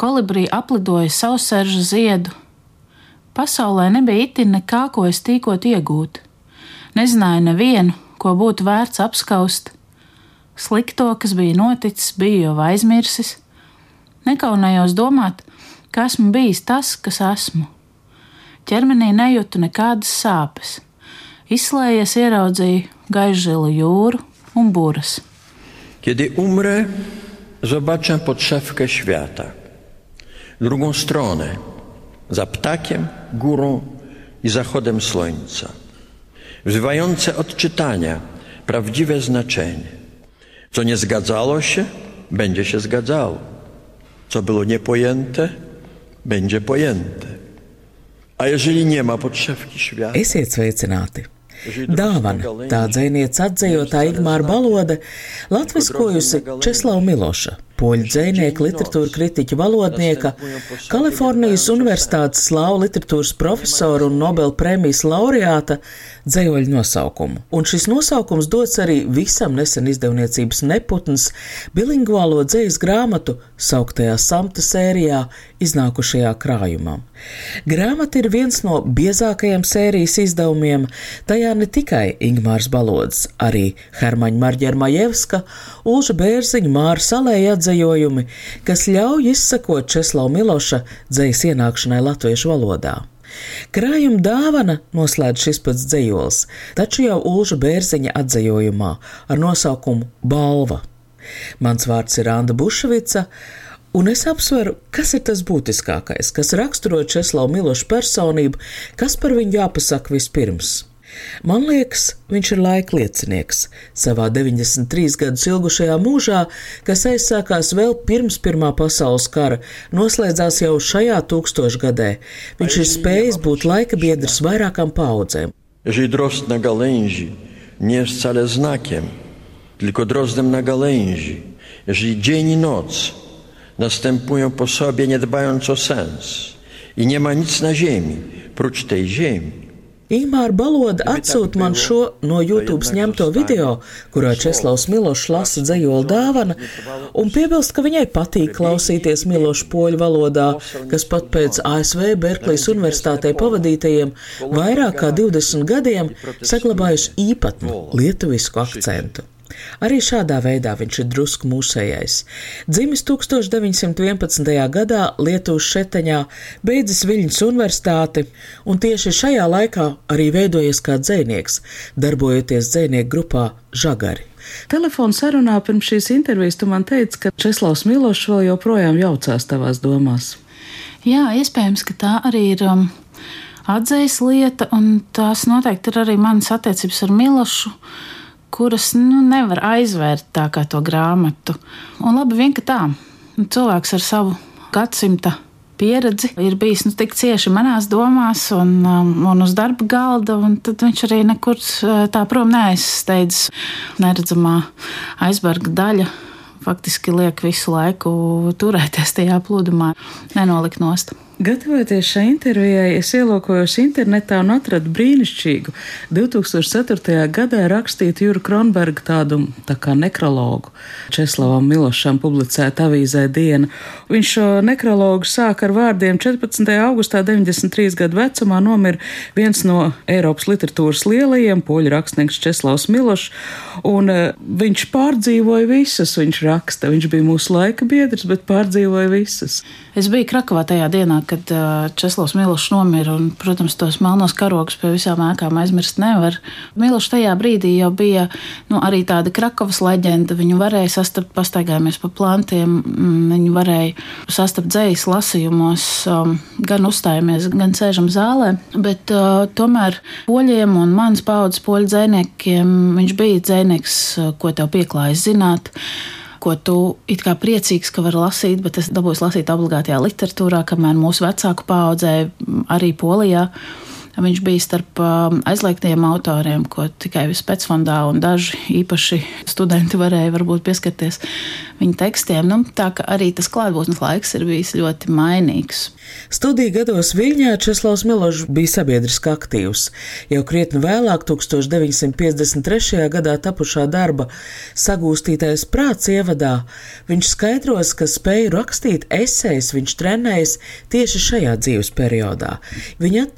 kolibrī aplidoja sauserža ziedu. Pasaulē nebija itin nekā, ko es tīkot iegūt. Nezināju nevienu, ko būtu vērts apskaust. Slikto, kas bija noticis, biju jau aizmirsis. Nekaunējos domāt, ka esmu bijis tas, kas esmu. Ķermenī nejūtu nekādas sāpes. Izslēdzies, ieraudzīju gaišzilu jūru un buras. Kiedy umrę, zobaczę podszewkę świata. Drugą stronę, za ptakiem, górą i zachodem słońca. Wzywające odczytania prawdziwe znaczenie. Co nie zgadzało się, będzie się zgadzało. Co było niepojęte, będzie pojęte. A jeżeli nie ma podszewki świata, Esiet sveicināti! Dāvana, tā dzinieca atzējotā Igmāra Balode, latviskojusi Česlava Miloša, poļu dzinieka, literatūra kritiķa valodnieka, Kalifornijas Universitātes slāvu literatūras profesora un Nobel prēmijas laureāta dzējoļu nosaukumu. Un šis nosaukums dots arī visam nesen izdevniecības neputns bilingvālo dzējas grāmatu sauktajā samta sērijā iznākušajā krājumā. Grāmata ir viens no biezākajiem sērijas izdevumiem, tajā ne tikai Ingmārs Balods, arī Hermaņa Marģermajevska, Ulža Bērziņa, Māra Salēja atzējojumi, kas ļauj izsakot Česlava Miloša dzējas ienākšanai latviešu valodā. Krājuma dāvana noslēdz šis pats dzējols, taču jau Ulža Bērziņa atzējojumā ar nosaukumu Balva. Mans vārds ir Anna Bušvica, un es apsveru, kas ir tas būtiskākais, kas raksturo Česlavu Milošu personību, kas par viņu jāpasaka vispirms. Man liekas, viņš ir laika liecinieks. Savā 93 gadus ilgušajā mūžā, kas aizsākās vēl pirms Pirmā pasaules kara, noslēdzās jau šajā tūkstošgadē, viņš ir spējis būt laika biedrs vairākām paudzēm. drozd na gałęzi nie wcale znakiem, tylko drozdem na gałęzi, jeżeli dzień i noc następują po sobie, nie dbając o sens, i nie ma nic na ziemi, prócz tej ziemi, Ingūna Baloda atsūta man šo no YouTube ņemto video, kurā Česlavs Milošs lasa dzējoli dāvana, un piebilst, ka viņai patīk klausīties Miloša poļu valodā, kas pat pēc ASV Berklijas universitātē pavadītajiem vairāk kā 20 gadiem saglabājusi īpatnu lietuvisku akcentu. Arī šādā veidā viņš ir drusku mūsējais. Dzimis 1911. gadā Lietuvas šeteņā, beidzis Viļņas universitāti, un tieši šajā laikā arī veidojies kā dzēnieks, darbojoties dzēnieku grupā Žagari. Telefona sarunā pirms šīs intervijas tu man teici, ka Česlavs Milošs vēl joprojām jaucās tavās domās. Jā, iespējams, ka tā arī ir um, atzīves lieta, un tās noteikti ir arī manas attiecības ar Milošu kuras nu, nevar aizvērt tā kā to grāmatu. Un labi, vien ka tā. Cilvēks ar savu gadsimta pieredzi ir bijis nu, tik cieši manās domās un, um, un uz darba galda, un tad viņš arī nekur uh, tā prom neaizsteidzas. Neredzamā aizberga daļa faktiski liek visu laiku turēties tajā plūdumā, nenolikt nost. Gatavoties šai intervijai, es ielūkojos internetā un atradu brīnišķīgu 2004. gadā rakstītu Juru Kronbergu tādu tā kā nekrologu Česlavam Milošam publicēt avīzē Diena. Viņš šo nekrologu sāk ar vārdiem 14. augustā 93 gadu vecumā nomira viens no Eiropas literatūras lielajiem poļu rakstnieks Česlavs Milošs, un uh, viņš pārdzīvoja visas, viņš raksta, viņš bija mūsu laika biedrs, bet pārdzīvoja visas. Es biju Krakovā tajā dienā, kad Česlavs Milošs nomira, un, protams, tos melnos karogus pie visām ēkām aizmirst nevar. Milošs tajā brīdī jau bija nu, arī tāda Krakovas leģenda. Viņu varēja sastapt, pastaigājāmies pa plantiem, mm, viņu varēja sastapt dzējas lasījumos, um, gan uzstājamies, gan sēžam zālē, bet tomēr poļiem un manas paudzes poļu dzēniekiem viņš bija dzēnieks, ko tev pieklājas zināt. Ko tu it kā priecīgs, ka var lasīt, bet es dabūju lasīt obligātajā literatūrā, kamēr mūsu vecāku paudzē arī Polijā. Viņš bija starp um, aizliegtiem autoriem, ko tikai Spēcfondā un daži īpaši studenti varēja varbūt pieskarties viņa tekstiem. Nu, tā kā arī tas klātbūtnes laiks ir bijis ļoti mainīgs. Studiju gados Viļņā Česlavs Milošs bija sabiedriski aktīvs. Jau krietni vēlāk, 1953. gadā tapušā darba sagūstītais prāts ievadā, viņš skaidros, ka spēju rakstīt esejas viņš trenējas tieši šajā dzīves periodā. Viņa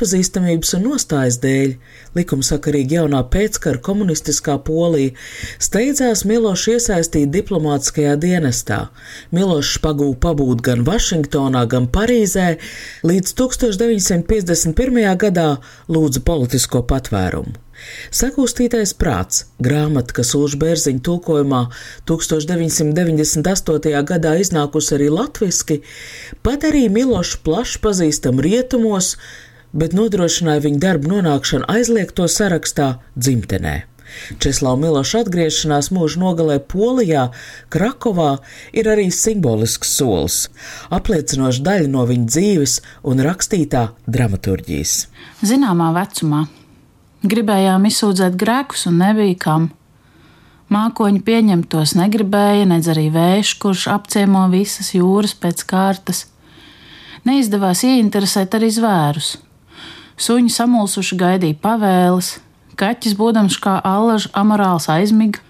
atpazīstamības un nostājas dēļ, likumsakarīgi jaunā pēckara komunistiskā Polija, steidzās Milošs iesaistīt diplomātiskajā dienestā. Milošs pagūva pabūt gan Vašingtonā, gan Parīzē, līdz 1951. gadā lūdza politisko patvērumu. Sakūstītais prāts, grāmata, kas Ulža Bērziņa tulkojumā 1998. gadā iznākusi arī latviski, padarīja Milošu plaši pazīstamu rietumos, bet nodrošināja viņa darbu nonākšanu aizliegto sarakstā dzimtenē. Česlava Miloša atgriešanās mūža nogalē Polijā, Krakovā ir arī simbolisks solis, apliecinoši daļa no viņa dzīves un rakstītā dramaturģijas. Zināmā vecumā gribējām izsūdzēt grēkus un nebija kam. Mākoņi pieņemt tos negribēja, nedz arī vējš, kurš apciemo visas jūras pēc kārtas. Neizdevās ieinteresēt arī zvērus. Suņi samulsuši gaidīja pavēles, Kaķis, būdams kā allaž amorāls aizmiga,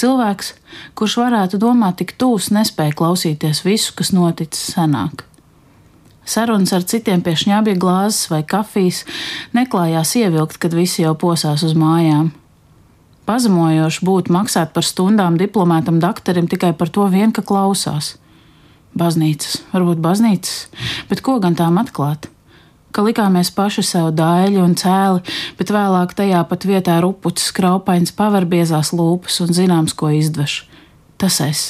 cilvēks, kurš varētu domāt tik tūs, nespēja klausīties visu, kas noticis senāk. Sarunas ar citiem pie šņābja glāzes vai kafijas neklājās ievilkt, kad visi jau posās uz mājām. Pazemojoši būtu maksāt par stundām diplomātam doktoram tikai par to vien, ka klausās. Baznīcas, varbūt baznīcas, bet ko gan tām atklāt? Ka likāmies paši sev daļi un cēli, bet vēlāk tajā pat vietā rupucis kraupains paver biezās lūpas un zināms, ko izdveš. Tas es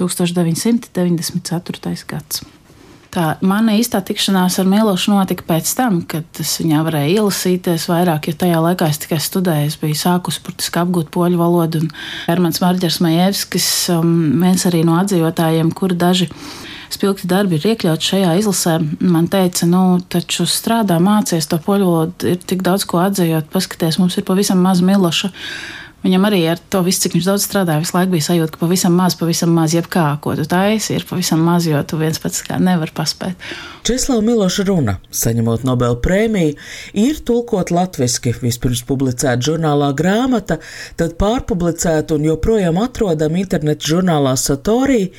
1994. gads. Tā mana īstā tikšanās ar Milošu notika pēc tam, kad es viņā varēju ielasīties vairāk, jo tajā laikā es tikai studēju. Es biju sākus burtiski apgūt poļu valodu, un Hermans Marģers Majevskis, um, viens arī no atdzīvotājiem, kuri daži spilgti darbi ir iekļauts šajā izlasē. Man teica, nu, taču strādā, mācies to poļu valodu, ir tik daudz ko atzējot, paskaties, mums ir pavisam maz miloša. Viņam arī ar to visu, cik viņš daudz strādāja, visu laiku bija sajūta, ka pavisam maz, pavisam maz, jebkā, ko tu taisi, ir pavisam maz, jo tu viens pats kā nevar paspēt. Česlava Miloša runa, saņemot Nobel prēmiju, ir tulkot latviski, vispirms publicēta žurnālā grāmata, tad pārpublicēta un joprojām atrodama internetu žurnālā Satorī,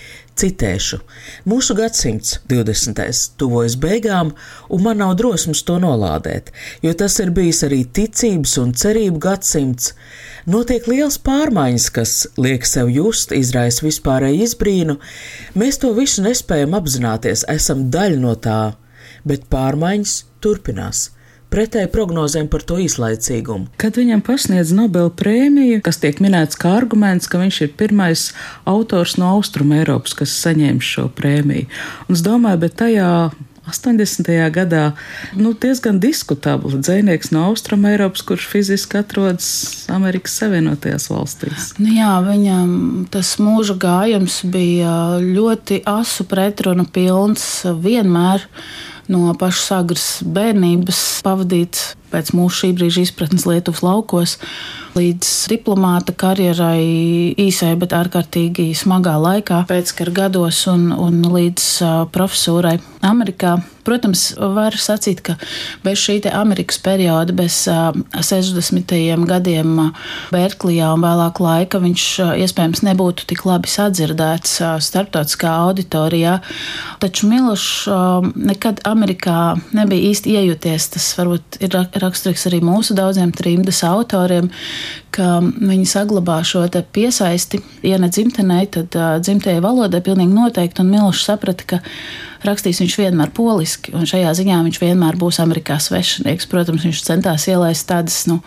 Citēšu: Mūsu gadsimts, 20. tuvojas beigām, un man nav drosmes to nolādēt, jo tas ir bijis arī ticības un cerību gadsimts. Notiek liels pārmaiņas, kas liek sev just, izraisa vispārēju izbrīnu. Mēs to visu nespējam apzināties, esam daļa no tā, bet pārmaiņas turpinās pretēji prognozēm par to īslaicīgumu. Kad viņam pasniedz Nobela prēmiju, kas tiek minēts kā arguments, ka viņš ir pirmais autors no Austrum Eiropas, kas saņēma šo prēmiju. Un es domāju, bet tajā 80. gadā nu, diezgan diskutabli dzinieks no Austrum Eiropas, kurš fiziski atrodas Amerikas Savienotajās valstīs. Nu jā, viņam tas mūža gājums bija ļoti asu pretrunu pilns vienmēr no pašas agras bērnības pavadīts pēc mūsu šī brīža izpratnes Lietuvas laukos, līdz diplomāta karjerai īsai, bet ārkārtīgi smagā laikā, pēckara gados un, un līdz profesūrai Amerikā. Protams, var sacīt, ka bez šī Amerikas perioda, bez 60. gadiem Berklijā un vēlāk laika viņš iespējams nebūtu tik labi sadzirdēts starptautiskā auditorijā. Taču Milošs nekad Amerikā nebija īsti iejuties. Tas varbūt ir raksturīgs arī mūsu daudziem trimdas autoriem, ka viņi saglabā šo piesaisti. Ja ne dzimtenei, tad uh, dzimtajai valodai pilnīgi noteikti. Un Milošs saprata, ka rakstīs viņš vienmēr poliski, un šajā ziņā viņš vienmēr būs Amerikā svešinieks. Protams, viņš centās ielaist tādas, nu,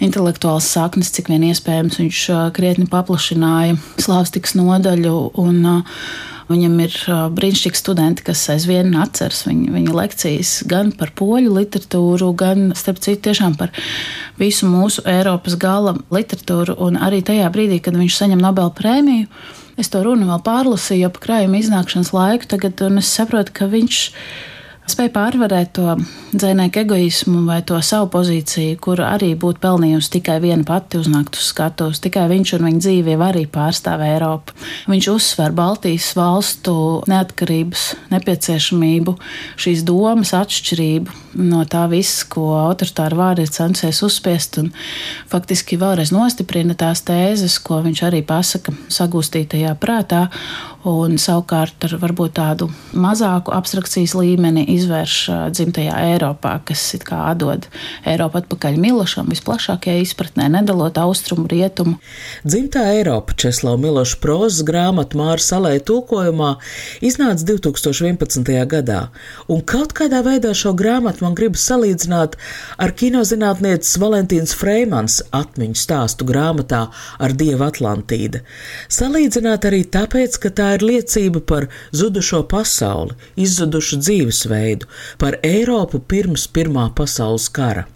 intelektuāls saknes, cik vien iespējams. Viņš krietni paplašināja slāvstikas nodaļu un uh, Viņam ir brīnišķīgi studenti, kas aizvien atceras viņa, viņa lekcijas gan par poļu literatūru, gan, starp citu, tiešām par visu mūsu Eiropas gala literatūru. Un arī tajā brīdī, kad viņš saņem Nobel prēmiju, es to runu vēl pārlasīju ap krājuma iznākšanas laiku, tagad, un es saprotu, ka viņš spēja pārvarēt to dzinieku egoismu vai to savu pozīciju, kur arī būtu pelnījusi tikai viena pati uznākt uz skatuves. Tikai viņš un viņa dzīve arī pārstāv Eiropu. Viņš uzsver Baltijas valstu neatkarības nepieciešamību, šīs domas atšķirību no tā viss, ko autoritāri vārdi ir censies uzspiest, un faktiski vēlreiz nostiprina tās tēzes, ko viņš arī pasaka sagūstītajā prātā, un savukārt ar varbūt tādu mazāku abstrakcijas līmeni izvērš dzimtajā Eiropā, kas it kā atdod Eiropu atpakaļ Milošam visplašākajā izpratnē, nedalot austrumu rietumu. Dzimtā Eiropa Česlava Miloša prozas grāmata Māra Salē tulkojumā iznāca 2011. gadā, un kaut kādā veidā šo grāmatu man gribas salīdzināt ar kinozinātnieces Valentīnas Freimans atmiņu stāstu grāmatā ar Dievu Atlantīda. Salīdzināt arī tāpēc, ka tā ir liecība par zudušo pasauli, izzudušu dzīvesveidu, par Eiropu pirms Pirmā pasaules kara.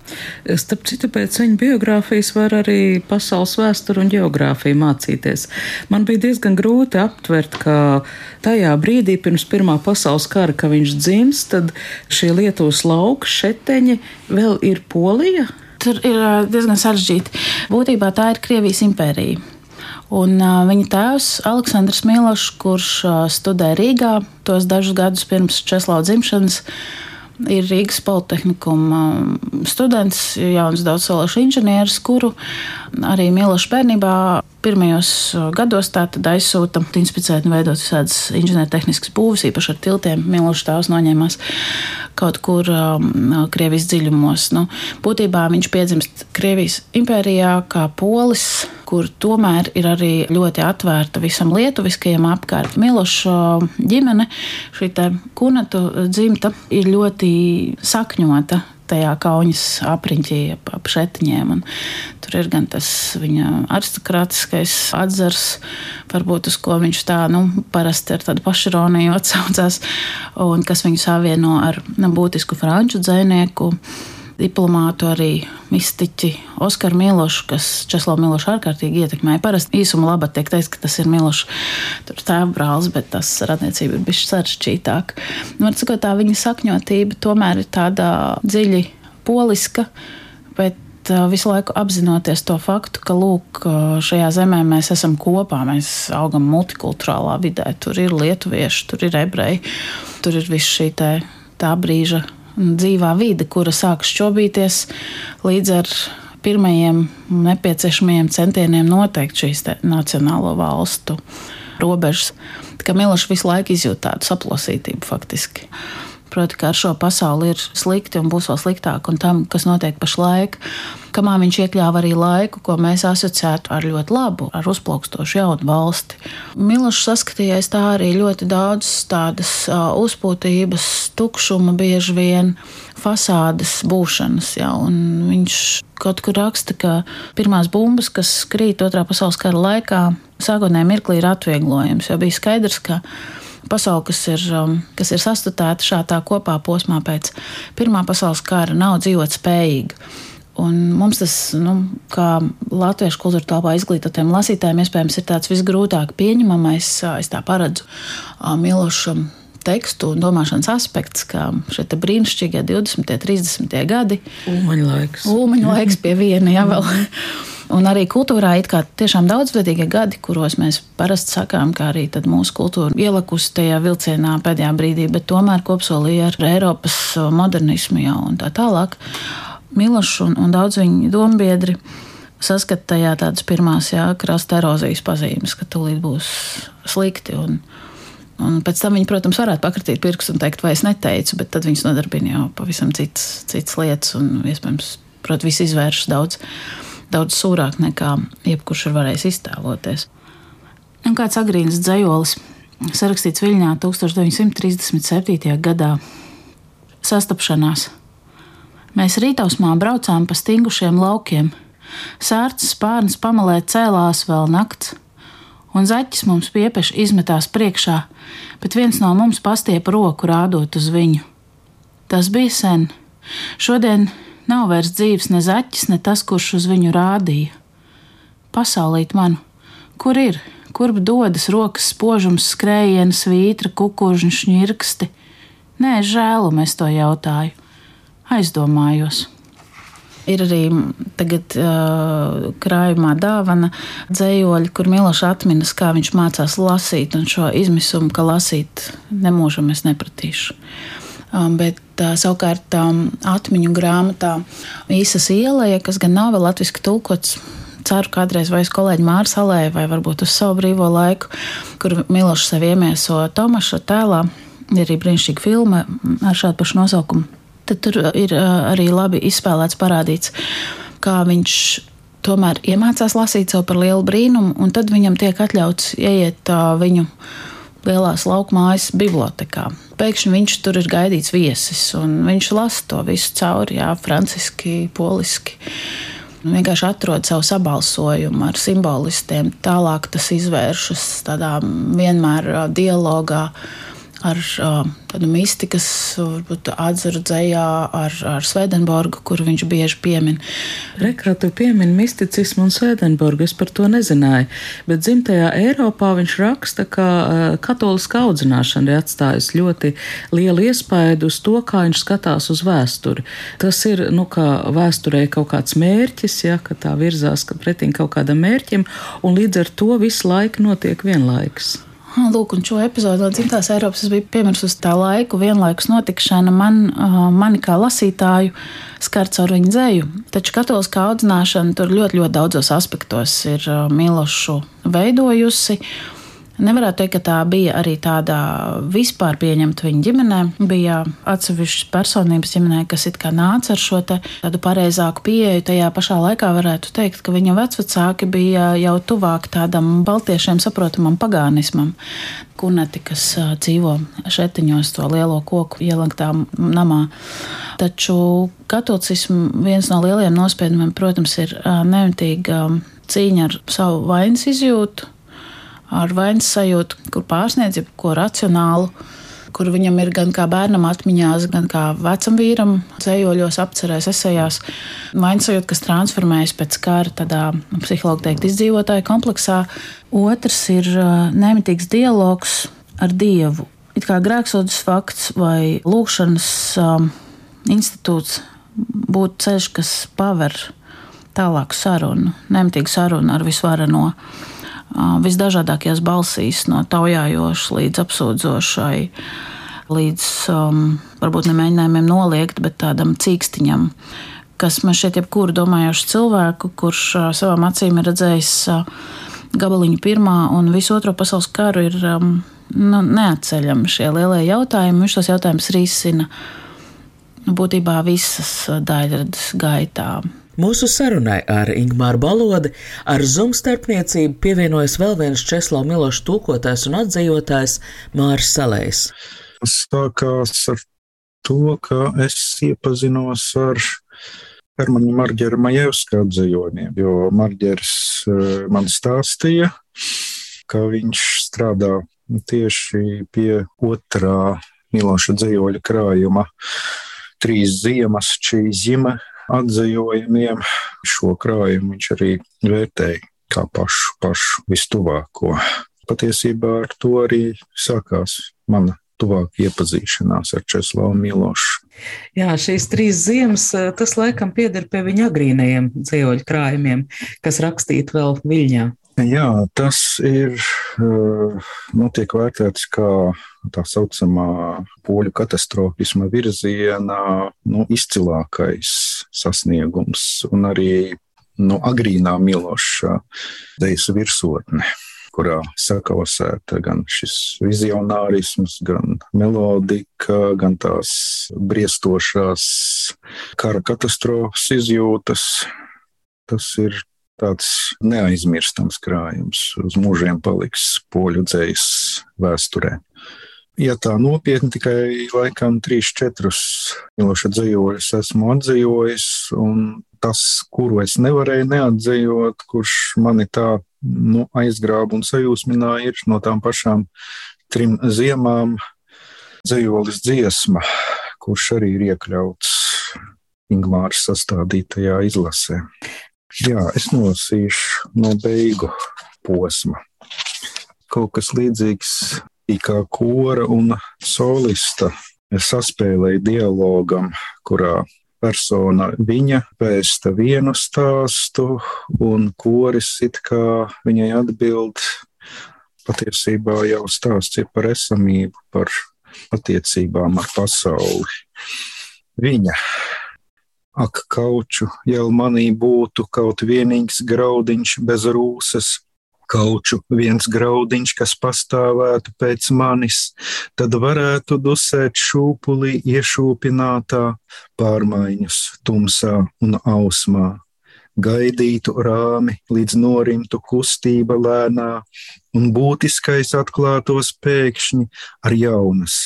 Starp citu, pēc viņa biogrāfijas var arī pasaules vēsturi un geogrāfiju mācīties. Man bija diezgan grūti aptvert, ka tajā brīdī pirms Pirmā pasaules kara, kad viņš dzimst, tad šie Lietuvas lauki, šeteņi vēl ir Polija. Tur ir diezgan sarežģīti. Būtībā tā ir Krievijas impērija. Un, uh, viņa tēvs, Aleksandrs Milošs, kurš uh, studēja Rīgā tos dažus gadus pirms Česlava dzimšanas, ir Rīgas Politehnikuma students, jauns daudzsološs inženieris, kuru arī Milošs bērnībā pirmajos gados aizsūta inspicēt un veidot visādas inženiertehniskas būvas, īpaši ar tiltiem. Milošs tēvs noņēmās kaut kur um, Krievijas dziļumos. Nu, būtībā viņš piedzimst Krievijas impērijā kā polis, kur tomēr ir arī ļoti atvērta visam lietuviskajam apkārt. Miloša ģimene, šī kunatu dzimta, ir ļoti sakņota tajā kaujas apriņķī ap, ap šetiņiem. Un tur ir gan tas viņa aristokrātiskais atzars, varbūt uz ko viņš tā, nu, parasti ar tādu pašironiju atsaucās, un kas viņu savieno ar nu, būtisku franču dzēnieku diplomātu, arī mistiķi Oskaru Milošu, kas Česlavu Milošu ārkārtīgi ietekmēja. Parasti īsuma labā tiek teikt, ka tas ir Milošs tēva brālis, bet tas radniecība ir bijusi sarežģītāk. Nu, sakot, tā viņa sakņotība tomēr ir tāda dziļi poliska, bet visu laiku apzinoties to faktu, ka lūk, šajā zemē mēs esam kopā, mēs augam multikulturālā vidē. Tur ir lietuvieši, tur ir ebreji, tur ir viss šī tā brīža dzīvā vide, kura sāk šķobīties līdz ar pirmajiem nepieciešamajiem centieniem noteikt šīs nacionālo valstu robežas. Kā Milošs visu laiku izjūt tādu saplosītību faktiski. Proti, ka ar šo pasauli ir slikti un būs vēl sliktāk, un tam, kas notiek pašlaik, kamā viņš iekļāva arī laiku, ko mēs asociētu ar ļoti labu, ar uzplaukstošu jaunu valsti. Milošs saskatījās tā arī ļoti daudz tādas uh, uzpūtības, tukšuma bieži vien fasādes būšanas. Ja, viņš kaut kur raksta, ka pirmās bumbas, kas krīt otrā pasaules kara laikā, sākotnējā mirklī ir atvieglojums, jo bija skaidrs, ka pasaule, kas ir, um, kas ir sastutēta šādā kopā posmā pēc Pirmā pasaules kara, nav dzīvot spējīga. Un mums tas, nu, kā latviešu kultūra telpā izglītotiem lasītājiem, iespējams, ir tāds visgrūtāk pieņemamais, es tā paredzu, Miloša tekstu un domāšanas aspekts, kā šie brīnišķīgie 20. un 30. gadi. Ulmaņa laiks. Ulmaņa laiks pie viena, jā, vēl. Un arī kultūrā ir tiešām daudzveidīgi gadi, kuros mēs parasti sakām, ka arī mūsu kultūra ielakusi tajā vilcienā pēdējā brīdī, bet tomēr kopsolīja ar Eiropas modernismu jau un tā tālāk. Milošs un, un daudz viņa dombiedri saskata tajā tādas pirmās jā, krasta erozijas pazīmes, ka tūlīt būs slikti. Un, Un pēc tam viņi, protams, varētu pakratīt pirkstu un teikt, vai es neteicu, bet tad viņas nodarbina jau pavisam citas, citas lietas, un iespējams, protams, viss izvēršas daudz daudz sūrāk nekā jebkurš ir varējis iztēloties. Un kāds agrīns dzējolis, sarakstīts Viļņā 1937. gadā - sastapšanās. Mēs rītausmā braucām pa stingušiem laukiem, sārts spārns pamalē cēlās vēl nakts, un zaķis mums piepeši izmetās priekšā, bet viens no mums pastiepa roku rādot uz viņu. Tas bija sen. Šodien Nav vairs dzīves ne zaķis, ne tas, kurš uz viņu rādīja. Pasaulīt manu, kur ir, kurp dodas rokas spožums, skrējiens, vītra, kukurūžņu šņirksti. Nē, žēlu mēs to jautāju. Aizdomājos. Ir arī tagad uh, krājumā dāvana dzējoļi, kur Miloš atminas, kā viņš mācās lasīt, un šo izmisumu, ka lasīt nemūžam es nepratīšu. Um, bet uh, savukārt um, atmiņu grāmatā īsas ielēja, kas gan nav vēl latviski tulkots, ceru, kādreiz vai uz kolēģi Mārs Alē, vai varbūt uz savu brīvo laiku, kur Milošs sev iemieso Tomaša tēlā. Ir arī brīnišķīga filma ar šādu pašu nosaukumu tad tur ir arī labi izspēlēts, parādīts, kā viņš tomēr iemācās lasīt sev par lielu brīnumu, un tad viņam tiek atļauts ieiet viņu lielās laukmājas bibliotekā. Pēkšņi viņš tur ir gaidīts viesis, un viņš lasa to visu cauri, jā, franciski, poliski. Vienkārši atrod savu sabalsojumu ar simbolistiem. Tālāk tas izvēršas tādā vienmēr dialogā ar tādu mistikas, varbūt atzaru dzējā ar, ar Svedenborgu, kuru viņš bieži piemin. Rekā tu piemini misticismu un Svedenborgu, es par to nezināju, bet dzimtajā Eiropā viņš raksta, ka katoliska audzināšana ir atstājusi ļoti lielu iespaidu uz to, kā viņš skatās uz vēsturi. Tas ir, nu, kā vēsturē kaut kāds mērķis, ja, ka tā virzās ka pretīm kaut kādam mērķim, un līdz ar to visu laiku notiek vienlaiks. Lūk, un šo epizodu no dzimtās Eiropas es biju piemirsus tā laiku, vienlaikus notikšana man, mani kā lasītāju skar caur viņu dzēju. Taču katoliskā audzināšana tur ļoti, ļoti daudzos aspektos ir Milošu veidojusi. Nevarētu teikt, ka tā bija arī tāda vispār pieņemta viņa ģimenē. Bija atsevišķas personības ģimenē, kas it kā nāca ar šo tādu pareizāku pieeju. Tajā pašā laikā varētu teikt, ka viņa vecvecāki bija jau tuvāk tādam baltiešiem saprotamam pagānismam. Kuneti, kas dzīvo šetiņos to lielo koku ielaktā namā. Taču katolicismu viens no lielajiem nospiedumiem, protams, ir nemitīga cīņa ar savu vainas izjūtu ar vainas sajūtu, kur pārsniedz jebko racionālu, kur viņam ir gan kā bērnam atmiņās, gan kā vecam vīram, dzējoļos, apcerēs, esejās. Vainas sajūta, kas transformējas pēc kara tādā psihologa teikt izdzīvotāja kompleksā. Otrs ir nemitīgs dialogs ar Dievu. It kā grēksodas fakts vai lūkšanas um, institūts būtu ceļš, kas paver tālāku sarunu, nemitīgu sarunu ar visvareno. No visdažādākajās balsīs, no taujājošas līdz apsūdzošai, līdz um, varbūt ne mēģinājumiem noliegt, bet tādam cīkstiņam, kas man šķiet, jebkuru domājošu cilvēku, kurš uh, savām acīm ir redzējis uh, gabaliņu pirmā un visu otro pasaules karu, ir um, nu, neatceļami šie lielie jautājumi. Viņš tos jautājumus risina būtībā visas daļradas gaitā. Mūsu sarunai ar Ingmāru Balodi ar Zoom starpniecību pievienojas vēl viens Česlavs Milošs tūkotājs un atzījotājs Mārs Salējs. Sākās ar to, ka es iepazinos ar Hermanu Marģeru Majevska atzījumiem, jo Marģers eh, man stāstīja, ka viņš strādā tieši pie otrā Miloša dzīvoļa krājuma trīs ziemas, šī zima atzījumiem. Šo krājumu viņš arī vērtēja kā pašu, pašu vistuvāko. Patiesībā ar to arī sākās mana tuvāka iepazīšanās ar Česlavu Milošu. Jā, šīs trīs ziemas, tas laikam pieder pie viņa agrīnajiem dzīvoļu krājumiem, kas rakstīti vēl Viļņā. Jā, tas ir, nu, tiek vērtēts kā tā saucamā poļu katastrofisma virziena nu, izcilākais sasniegums un arī nu, agrīnā Miloša dejas virsotne kurā sakausēta gan šis vizionārisms, gan melodika, gan tās briestošās kara katastrofas izjūtas. Tas ir tāds neaizmirstams krājums. Uz mūžiem paliks poļu dzējas vēsturē. Ja tā nopietni, tikai laikam 3-4 Miloša dzējoļus esmu atzījis, un tas, kuru es nevarēju neatzījot, kurš mani tā nu, aizgrāba un sajūsmināja, ir no tām pašām trim ziemām dzējolis dziesma, kurš arī ir iekļauts Ingmāras sastādītajā izlasē. Jā, es nolasīšu no beigu posma. kaut kas līdzīgs kā kora un solista saspēlēja dialogam, kurā persona viņa vēsta vienu stāstu, un koris it kā viņai atbild. Patiesībā jau stāsts ir par esamību, par attiecībām ar pasauli. Viņa, ak, kauču, jau manī būtu kaut vienīgs graudiņš bez rūsas, kauču viens graudiņš, kas pastāvētu pēc manis, tad varētu dusēt šūpulī iešūpinātā pārmaiņas tumsā un ausmā. Gaidītu rāmi, līdz norimtu kustība lēnā, un būtiskais atklātos pēkšņi ar jaunas,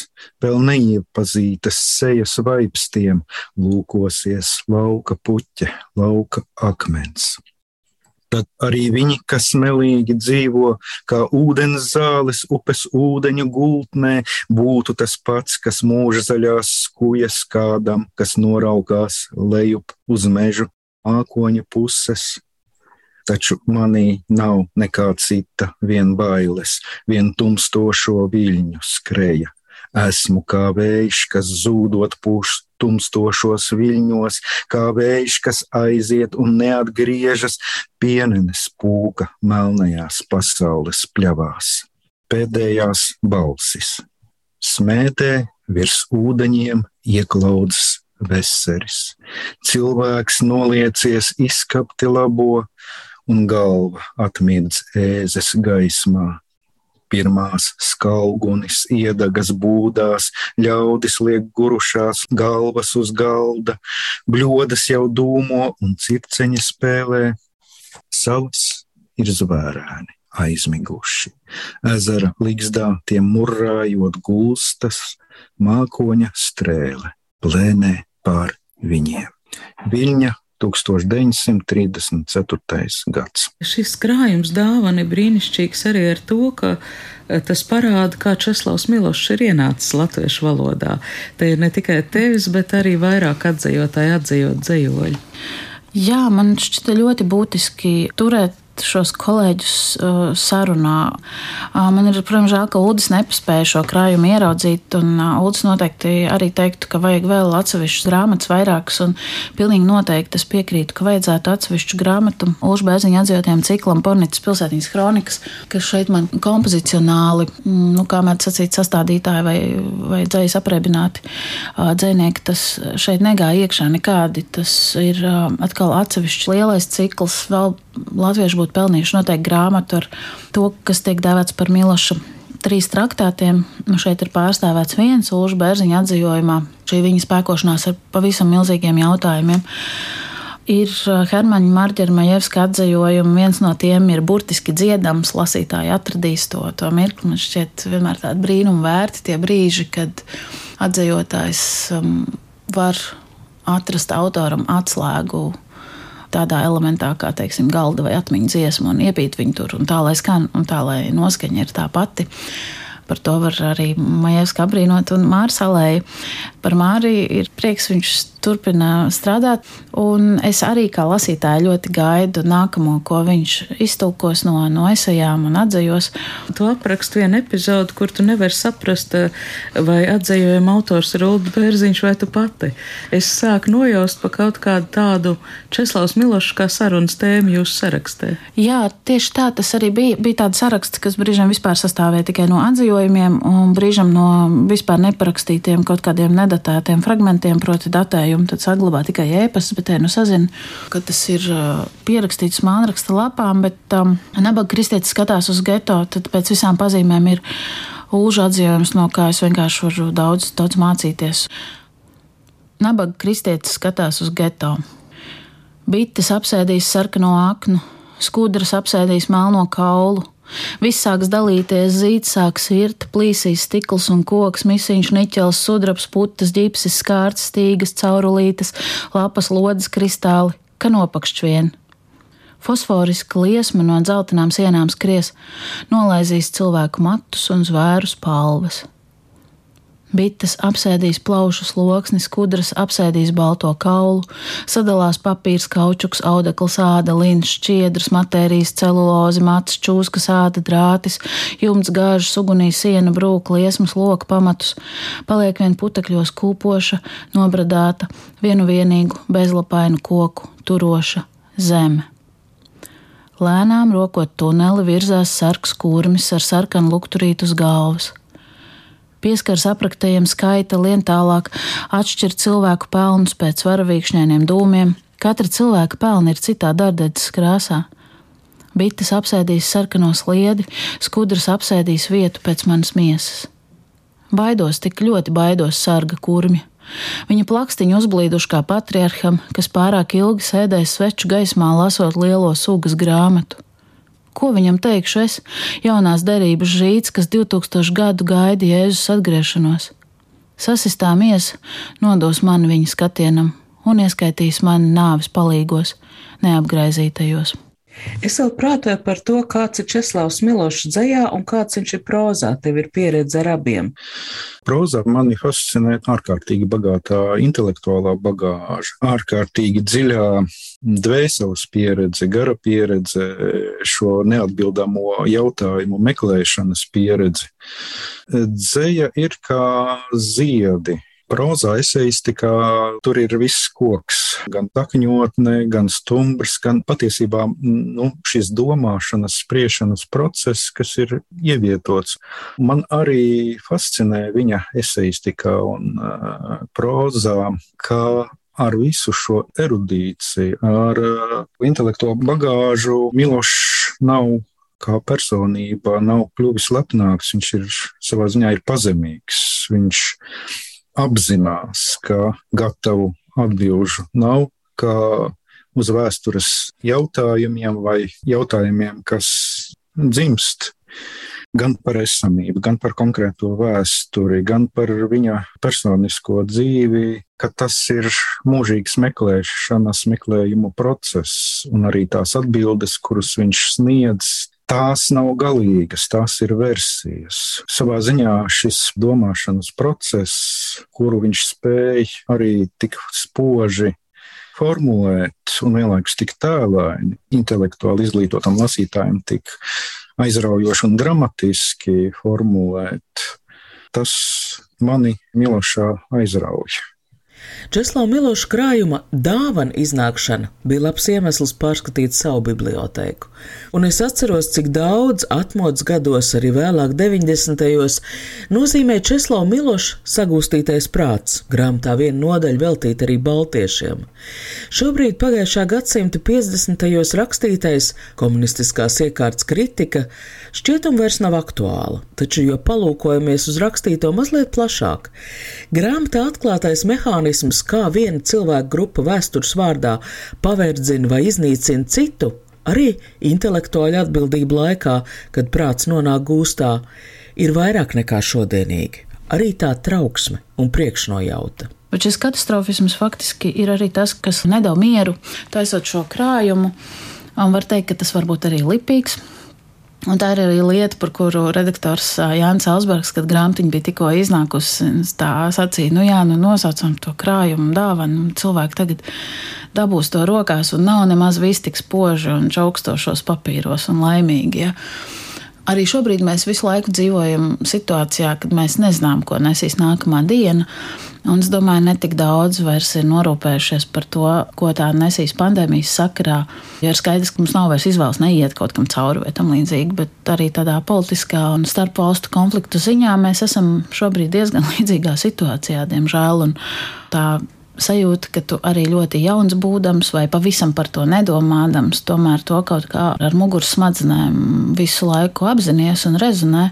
vēl neiepazītas sejas vaipstiem, lūkosies lauka puķe, lauka akmens. Tad arī viņi, kas melīgi dzīvo kā ūdens zāles upes ūdeņu gultnē, būtu tas pats, kas mūža zaļās skujas kādam, kas noraugās lejup uz mežu ākoņa puses. Taču manī nav nekā cita, vien bailes, vien tumstošo viļņu skreja. Esmu kā vējš, kas zūdot pūš tumstošos viļņos, kā vējš, kas aiziet un neatgriežas, pienenes pūka melnajās pasaules pļavās. Pēdējās balsis smētē virs ūdeņiem ieklaudzes veseris. Cilvēks noliecies izskapti labo, un galva atmirdz ēzes gaismā pirmās skalgunis iedagas būdās, ļaudis liek gurušās galvas uz galda, bļodas jau dūmo un circeņi spēlē. Salas ir zvērēni, aizmiguši. Ezera līgzdā tiem murrājot gulstas, mākoņa strēle plēnē pār viņiem. Viļņa 1934. gads. Šis krājums dāvana ir brīnišķīgs arī ar to, ka e, tas parāda, kā Česlavs Milošs ir ienācis latviešu valodā. Te ir ne tikai tevis, bet arī vairāk atzējotāji atzējot dzējoļu. Jā, man šķita ļoti būtiski turēt šos kolēģus uh, sarunā. Uh, man ir, protams, žēl, ka Udis nepaspēja šo krājumu ieraudzīt, un uh, Udis noteikti arī teiktu, ka vajag vēl atsevišķas grāmatas vairākas, un pilnīgi noteikti es piekrītu, ka vajadzētu atsevišķu grāmatu Ulža Bēziņa atzītiem ciklam Pornitas pilsētiņas kronikas, kas šeit man kompozicionāli, mm, nu, kā mēdz sacīt, sastādītāji vai, vai dzējas apreibināti uh, dzēnieki, tas šeit negāja iekšā nekādi. Tas ir uh, atkal atsevišķs lielais cikls, vēl latvieši būtu pelnījuši noteikti grāmatu ar to, kas tiek dēvēts par Miloša trīs traktātiem. Nu, šeit ir pārstāvēts viens Ulža Bērziņa atzījumā, šī viņa spēkošanās ar pavisam milzīgiem jautājumiem. Ir uh, Hermaņa Marģera Majevska atzījumi, viens no tiem ir burtiski dziedams, lasītāji atradīs to, to mirkli. Man šķiet vienmēr tādi brīnum vērti tie brīži, kad atzījotājs um, var atrast autoram atslēgu tādā elementā kā, teiksim, galda vai atmiņas dziesma un iepīt viņu tur un tā, lai skan un tā, lai noskaņa ir tā pati. Par to var arī Maijevska apbrīnot un Mārsalēju. Par Māriju ir prieks, viņš turpina strādāt. Un es arī kā lasītāja ļoti gaidu nākamo, ko viņš iztulkos no, no esejām un atzējos. Tu apraksti vienu epizodu, kur tu nevari saprast, vai atzējojuma autors ir Ulda Bērziņš vai tu pati. Es sāku nojaust pa kaut kādu tādu Česlavs Milošs kā sarunas tēmu jūsu sarakstē. Jā, tieši tā tas arī bija. Bija tāda saraksts, kas brīžiem vispār sastāvēja tikai no atzējojumiem un brīžiem no vispār neparakstītiem kaut kādiem nedatētiem fragmentiem, proti datējumu jums tad saglabā tikai ēpastus, bet te nu sazina, ka tas ir pierakstīts mānraksta lapām, bet um, nabaga kristietis skatās uz geto, tad pēc visām pazīmēm ir ūža atzīmējums, no kā es vienkārši varu daudz, daudz mācīties. Nabaga kristietis skatās uz geto. Bites apsēdīs sarkano aknu, skudras apsēdīs melno kaulu, Viss sāks dalīties, zīts sāks irt, plīsīs stikls un koks, misiņš, niķels, sudrabs, putas, ģipsis, skārts, stīgas, caurulītes, lapas, lodes, kristāli, ka nopakšķi vien. Fosforiska liesma no dzeltenām sienām skries, nolaizīs cilvēku matus un zvēru spalvas. Bites apsēdīs plaušu sloksni, skudras apsēdīs balto kaulu, sadalās papīrs, kaučuks, audekls, āda, līnš, šķiedras, matērijas, celulozi, mats, čūskas, āda, drātis, jumts, gāžas, ugunī, siena, brūk, liesmas, loka pamatus. Paliek vien putekļos kūpoša, nobradāta, vienu vienīgu, bezlapainu koku, turoša zeme. Lēnām rokot tuneli virzās sarks kurmis ar sarkanu lukturītu uz galvas pieskars apraktējiem skaita, lien tālāk, atšķir cilvēku pelnus pēc varavīkšņainiem dūmiem. Katra cilvēka pelna ir citā darbdedzes krāsā. Bites apsēdīs sarkano sliedi, skudras apsēdīs vietu pēc manas miesas. Baidos, tik ļoti baidos sarga kurmja. Viņa plakstiņi uzblīduši kā patriarham, kas pārāk ilgi sēdēja sveču gaismā, lasot lielo sugas grāmatu. Ko viņam teikšu es, jaunās derības žīts, kas 2000 gadu gaida Jēzus atgriešanos? Sasistā miesa nodos mani viņa skatienam un ieskaitīs mani nāves palīgos, neapgraizītajos. Es vēl prātoju par to, kāds ir Česlavs Milošs dzējā un kāds viņš ir prozā. Tev ir pieredze ar abiem. Prozā mani fascinē ārkārtīgi bagātā intelektuālā bagāža, ārkārtīgi dziļā dvēseles pieredze, gara pieredze, šo neatbildamo jautājumu meklēšanas pieredze. Dzēja ir kā ziedi, Prozā eseistikā tur ir viss koks, gan takņotne, gan stumbrs, gan patiesībā nu, šis domāšanas, spriešanas process, kas ir ievietots. Man arī fascinē viņa eseistikā un uh, prozā, kā ar visu šo erudīciju, ar uh, intelektuālo bagāžu Milošs nav kā personība, nav kļuvis lepnāks, viņš ir savā ziņā ir pazemīgs. Viņš apzinās, ka gatavu atbilžu nav, ka uz vēstures jautājumiem vai jautājumiem, kas dzimst gan par esamību, gan par konkrēto vēsturi, gan par viņa personisko dzīvi, ka tas ir mūžīgs meklēšanas, meklējumu process, un arī tās atbildes, kuras viņš sniedz, tās nav galīgas, tās ir versijas. Savā ziņā šis domāšanas process, kuru viņš spēja arī tik spoži formulēt un vienlaikus tik tēlaini, intelektuāli izglītotam lasītājam, tik aizraujoši un dramatiski formulēt, tas mani Milošā aizrauja. Česlava Miloša krājuma dāvana iznākšana bija labs iemesls pārskatīt savu bibliotēku, un es atceros, cik daudz atmodas gados, arī vēlāk 90. nozīmē Česlava Miloša sagūstītais prāts, grāmatā viena nodaļa veltīta arī baltiešiem. Šobrīd pagājušā gadsimta 50. rakstītais komunistiskās iekārtas kritika šķietum vairs nav aktuāla, taču, jo palūkojamies uz rakstīto mazliet plašāk, grāmatā atklātais mehānisms mehānisms, kā viena cilvēka grupa vēstures vārdā pavērdzina vai iznīcina citu, arī intelektuāļa atbildība laikā, kad prāts nonāk gūstā, ir vairāk nekā šodienīgi. Arī tā trauksme un priekšnojauta. Bet šis katastrofisms faktiski ir arī tas, kas nedod mieru, taisot šo krājumu. Un var teikt, ka tas var būt arī lipīgs, Un tā ir arī lieta, par kuru redaktors Jānis Alsbergs, kad grāmatiņa bija tikko iznākusi, tā sacīja, nu jā, nu nosaucam to krājumu dāvanu, cilvēki tagad dabūs to rokās un nav nemaz viss tik spoži un čaukstošos papīros un laimīgi. Ja. Arī šobrīd mēs visu laiku dzīvojam situācijā, kad mēs nezinām, ko nesīs nākamā diena. Un es domāju, ne tik daudz vairs ir norūpējušies par to, ko tā nesīs pandēmijas sakarā. Jo ir skaidrs, ka mums nav vairs izvēles neiet kaut kam cauri vai tam līdzīgi, bet arī tādā politiskā un starpvalstu konfliktu ziņā mēs esam šobrīd diezgan līdzīgā situācijā, diemžēl. Tā sajūta, ka tu arī ļoti jauns būdams vai pavisam par to nedomādams, tomēr to kaut kā ar muguras smadzenēm visu laiku apzinājies un rezonē.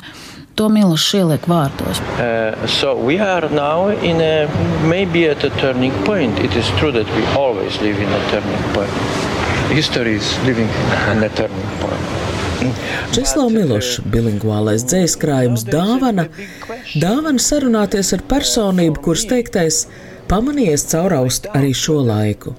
To Milošs ieliek vārtos. Uh, so we are now in a maybe at a turning point. It is true that we always live in a turning point. History is living in a turning point. Česlav Milošs, bilingvālais dzējas krājums dāvana, dāvana sarunāties ar personību, kuras teiktais pamanījies cauraust arī šo laiku.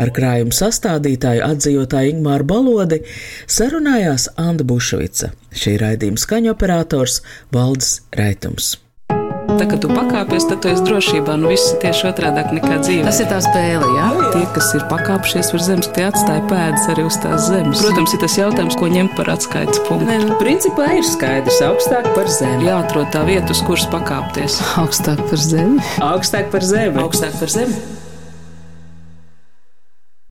Ar krājuma sastādītāju atzījotāju Ingmāru Balodi sarunājās Anna Bušvica, šī raidījuma skaņoperators Valdis Raitums. tā, kad tu pakāpies, tad tu esi drošībā. Nu, viss ir tieši otrādi nekā dzīve. Tas ir tā spēle, jā. Tie, kas ir pakāpšies virs zemes, tie atstāja pēdas arī uz tās zemes. Protams, ir tas jautājums, ko ņemt par atskaites punktu. Nē, nu, principā ir skaidrs, augstāk par zemi. Jāatrod tā vieta, uz kuras pakāpties. Augstāk par zemi. Augstāk par zemi. Augstāk par zemi.